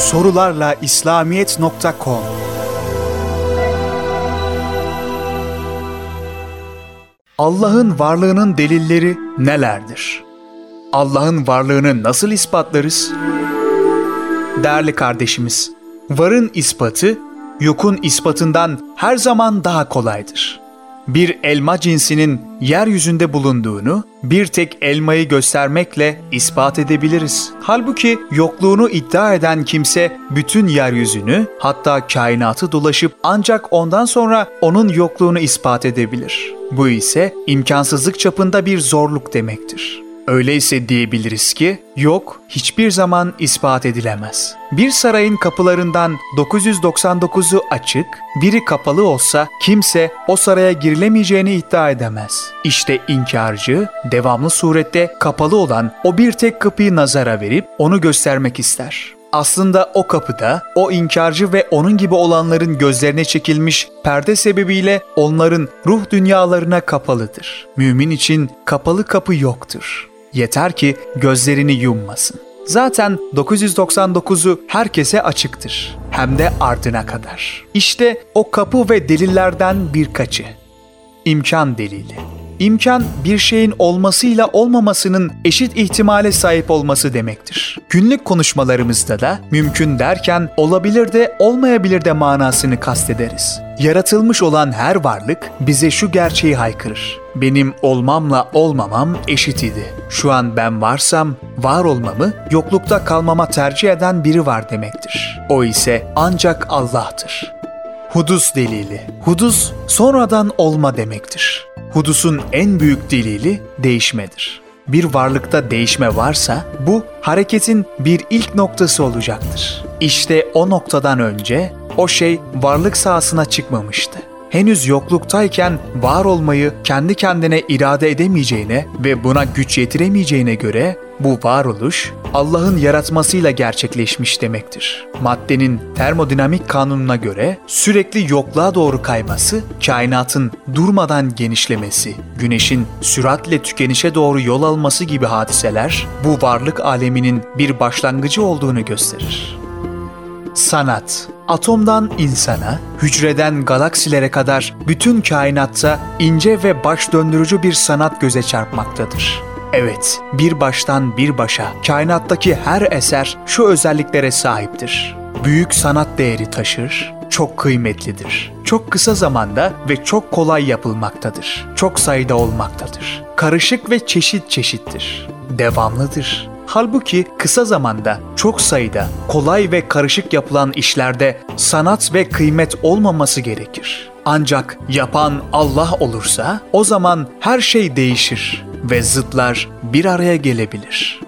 sorularla İslamiyet.com Allah'ın varlığının delilleri nelerdir? Allah'ın varlığını nasıl ispatlarız? Değerli kardeşimiz, varın ispatı yokun ispatından her zaman daha kolaydır. Bir elma cinsinin yeryüzünde bulunduğunu bir tek elmayı göstermekle ispat edebiliriz. Halbuki yokluğunu iddia eden kimse bütün yeryüzünü hatta kainatı dolaşıp ancak ondan sonra onun yokluğunu ispat edebilir. Bu ise imkansızlık çapında bir zorluk demektir. Öyleyse diyebiliriz ki yok hiçbir zaman ispat edilemez. Bir sarayın kapılarından 999'u açık, biri kapalı olsa kimse o saraya girilemeyeceğini iddia edemez. İşte inkarcı devamlı surette kapalı olan o bir tek kapıyı nazara verip onu göstermek ister. Aslında o kapıda o inkarcı ve onun gibi olanların gözlerine çekilmiş perde sebebiyle onların ruh dünyalarına kapalıdır. Mümin için kapalı kapı yoktur. Yeter ki gözlerini yummasın. Zaten 999'u herkese açıktır. Hem de ardına kadar. İşte o kapı ve delillerden birkaçı. İmkan delili. İmkan bir şeyin olmasıyla olmamasının eşit ihtimale sahip olması demektir. Günlük konuşmalarımızda da mümkün derken olabilir de olmayabilir de manasını kastederiz. Yaratılmış olan her varlık bize şu gerçeği haykırır. Benim olmamla olmamam eşit idi. Şu an ben varsam var olmamı, yoklukta kalmama tercih eden biri var demektir. O ise ancak Allah'tır. Hudus delili. Hudus sonradan olma demektir. Hudusun en büyük delili değişmedir. Bir varlıkta değişme varsa bu hareketin bir ilk noktası olacaktır. İşte o noktadan önce o şey varlık sahasına çıkmamıştı henüz yokluktayken var olmayı kendi kendine irade edemeyeceğine ve buna güç yetiremeyeceğine göre bu varoluş Allah'ın yaratmasıyla gerçekleşmiş demektir. Maddenin termodinamik kanununa göre sürekli yokluğa doğru kayması, kainatın durmadan genişlemesi, güneşin süratle tükenişe doğru yol alması gibi hadiseler bu varlık aleminin bir başlangıcı olduğunu gösterir. Sanat Atomdan insana, hücreden galaksilere kadar bütün kainatta ince ve baş döndürücü bir sanat göze çarpmaktadır. Evet, bir baştan bir başa kainattaki her eser şu özelliklere sahiptir. Büyük sanat değeri taşır, çok kıymetlidir. Çok kısa zamanda ve çok kolay yapılmaktadır. Çok sayıda olmaktadır. Karışık ve çeşit çeşittir. Devamlıdır. Halbuki kısa zamanda çok sayıda kolay ve karışık yapılan işlerde sanat ve kıymet olmaması gerekir. Ancak yapan Allah olursa o zaman her şey değişir ve zıtlar bir araya gelebilir.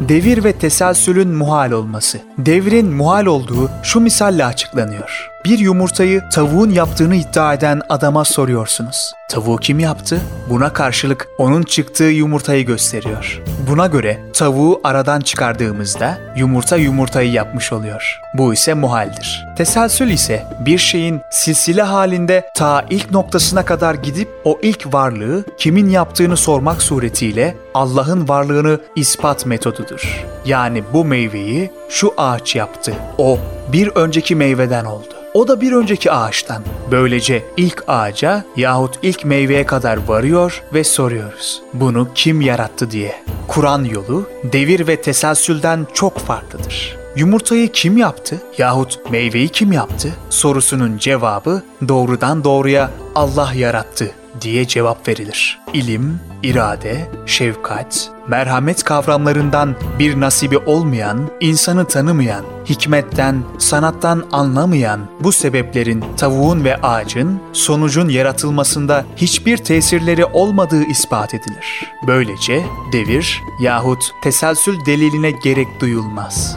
Devir ve teselsülün muhal olması. Devrin muhal olduğu şu misalle açıklanıyor. Bir yumurtayı tavuğun yaptığını iddia eden adama soruyorsunuz. Tavuğu kim yaptı? Buna karşılık onun çıktığı yumurtayı gösteriyor. Buna göre tavuğu aradan çıkardığımızda yumurta yumurtayı yapmış oluyor. Bu ise muhaldir. Teselsül ise bir şeyin silsile halinde ta ilk noktasına kadar gidip o ilk varlığı kimin yaptığını sormak suretiyle Allah'ın varlığını ispat metodudur. Yani bu meyveyi şu ağaç yaptı. O bir önceki meyveden oldu. O da bir önceki ağaçtan. Böylece ilk ağaca yahut ilk meyveye kadar varıyor ve soruyoruz. Bunu kim yarattı diye. Kur'an yolu devir ve teselsülden çok farklıdır. Yumurtayı kim yaptı yahut meyveyi kim yaptı sorusunun cevabı doğrudan doğruya Allah yarattı diye cevap verilir. İlim, irade, şefkat, merhamet kavramlarından bir nasibi olmayan, insanı tanımayan, hikmetten, sanattan anlamayan bu sebeplerin tavuğun ve ağacın sonucun yaratılmasında hiçbir tesirleri olmadığı ispat edilir. Böylece devir yahut teselsül deliline gerek duyulmaz.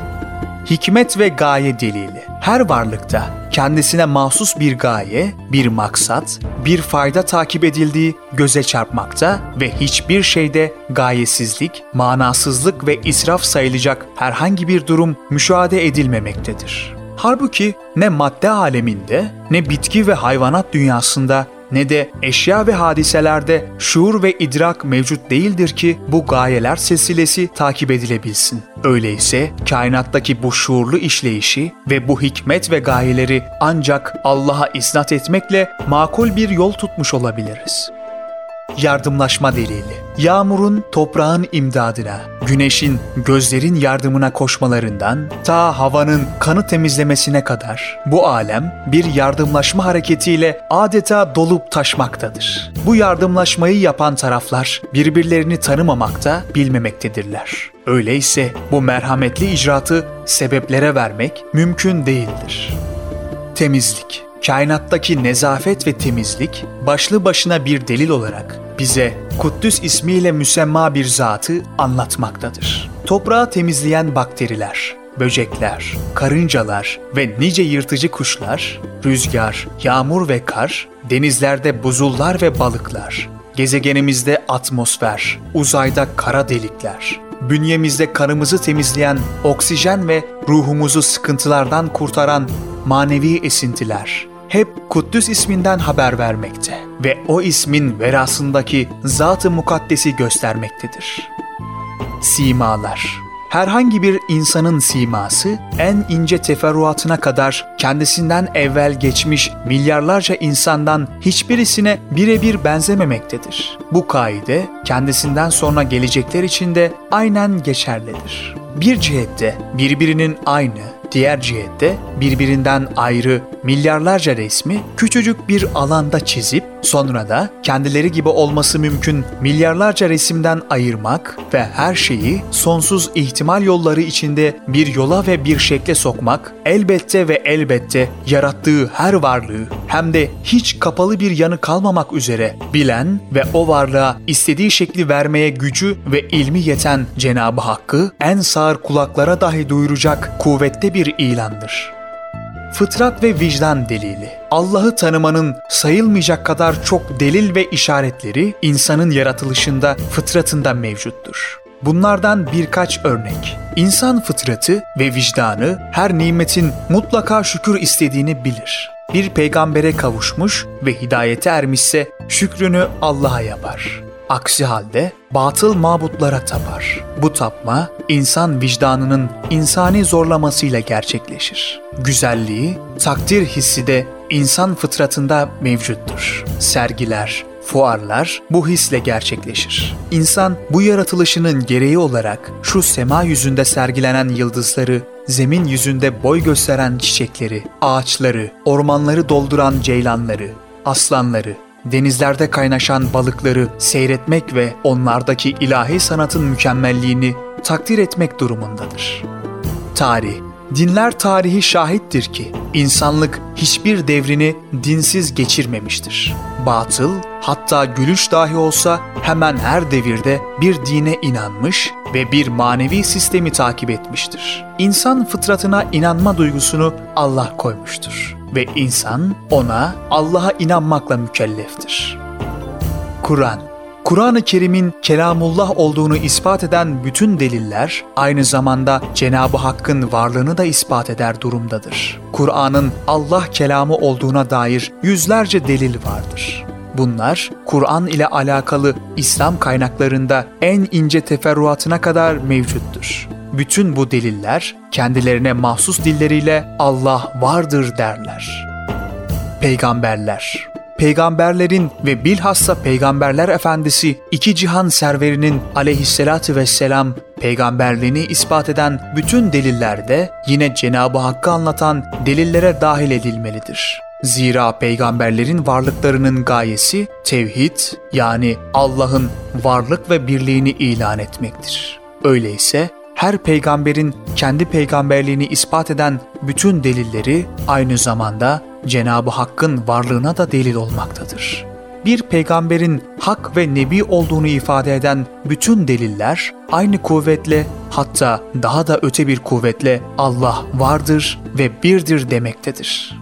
Hikmet ve gaye delili. Her varlıkta kendisine mahsus bir gaye, bir maksat, bir fayda takip edildiği göze çarpmakta ve hiçbir şeyde gayesizlik, manasızlık ve israf sayılacak herhangi bir durum müşahede edilmemektedir. Halbuki ne madde aleminde ne bitki ve hayvanat dünyasında ne de eşya ve hadiselerde şuur ve idrak mevcut değildir ki bu gayeler silsilesi takip edilebilsin. Öyleyse kainattaki bu şuurlu işleyişi ve bu hikmet ve gayeleri ancak Allah'a isnat etmekle makul bir yol tutmuş olabiliriz. Yardımlaşma delili. Yağmurun toprağın imdadına, güneşin gözlerin yardımına koşmalarından ta havanın kanı temizlemesine kadar bu alem bir yardımlaşma hareketiyle adeta dolup taşmaktadır. Bu yardımlaşmayı yapan taraflar birbirlerini tanımamakta, bilmemektedirler. Öyleyse bu merhametli icraatı sebeplere vermek mümkün değildir. Temizlik kainattaki nezafet ve temizlik başlı başına bir delil olarak bize Kuddüs ismiyle müsemma bir zatı anlatmaktadır. Toprağı temizleyen bakteriler, böcekler, karıncalar ve nice yırtıcı kuşlar, rüzgar, yağmur ve kar, denizlerde buzullar ve balıklar, gezegenimizde atmosfer, uzayda kara delikler, bünyemizde kanımızı temizleyen oksijen ve ruhumuzu sıkıntılardan kurtaran manevi esintiler, hep Kuddüs isminden haber vermekte ve o ismin verasındaki zat-ı mukaddesi göstermektedir. Simalar Herhangi bir insanın siması en ince teferruatına kadar kendisinden evvel geçmiş milyarlarca insandan hiçbirisine birebir benzememektedir. Bu kaide kendisinden sonra gelecekler için de aynen geçerlidir. Bir cihette birbirinin aynı, diğer cihette birbirinden ayrı milyarlarca resmi küçücük bir alanda çizip sonra da kendileri gibi olması mümkün milyarlarca resimden ayırmak ve her şeyi sonsuz ihtimal yolları içinde bir yola ve bir şekle sokmak elbette ve elbette yarattığı her varlığı hem de hiç kapalı bir yanı kalmamak üzere bilen ve o varlığa istediği şekli vermeye gücü ve ilmi yeten Cenabı Hakk'ı en sağır kulaklara dahi duyuracak kuvvetli bir ilandır. Fıtrat ve vicdan delili. Allah'ı tanımanın sayılmayacak kadar çok delil ve işaretleri insanın yaratılışında, fıtratında mevcuttur. Bunlardan birkaç örnek. İnsan fıtratı ve vicdanı her nimetin mutlaka şükür istediğini bilir. Bir peygambere kavuşmuş ve hidayete ermişse şükrünü Allah'a yapar. Aksi halde batıl mabutlara tapar. Bu tapma insan vicdanının insani zorlamasıyla gerçekleşir. Güzelliği, takdir hissi de insan fıtratında mevcuttur. Sergiler, fuarlar bu hisle gerçekleşir. İnsan bu yaratılışının gereği olarak şu sema yüzünde sergilenen yıldızları, zemin yüzünde boy gösteren çiçekleri, ağaçları, ormanları dolduran ceylanları, aslanları, denizlerde kaynaşan balıkları seyretmek ve onlardaki ilahi sanatın mükemmelliğini takdir etmek durumundadır. Tarih Dinler tarihi şahittir ki insanlık hiçbir devrini dinsiz geçirmemiştir. Batıl, hatta gülüş dahi olsa hemen her devirde bir dine inanmış ve bir manevi sistemi takip etmiştir. İnsan fıtratına inanma duygusunu Allah koymuştur ve insan ona Allah'a inanmakla mükelleftir. Kur'an Kur'an-ı Kerim'in kelamullah olduğunu ispat eden bütün deliller aynı zamanda Cenab-ı Hakk'ın varlığını da ispat eder durumdadır. Kur'an'ın Allah kelamı olduğuna dair yüzlerce delil vardır. Bunlar Kur'an ile alakalı İslam kaynaklarında en ince teferruatına kadar mevcuttur. Bütün bu deliller kendilerine mahsus dilleriyle Allah vardır derler. Peygamberler peygamberlerin ve bilhassa peygamberler efendisi iki cihan serverinin aleyhissalatü vesselam peygamberliğini ispat eden bütün delillerde yine Cenab-ı Hakk'ı anlatan delillere dahil edilmelidir. Zira peygamberlerin varlıklarının gayesi tevhid yani Allah'ın varlık ve birliğini ilan etmektir. Öyleyse her peygamberin kendi peygamberliğini ispat eden bütün delilleri aynı zamanda Cenabı Hakk'ın varlığına da delil olmaktadır. Bir peygamberin hak ve nebi olduğunu ifade eden bütün deliller aynı kuvvetle hatta daha da öte bir kuvvetle Allah vardır ve birdir demektedir.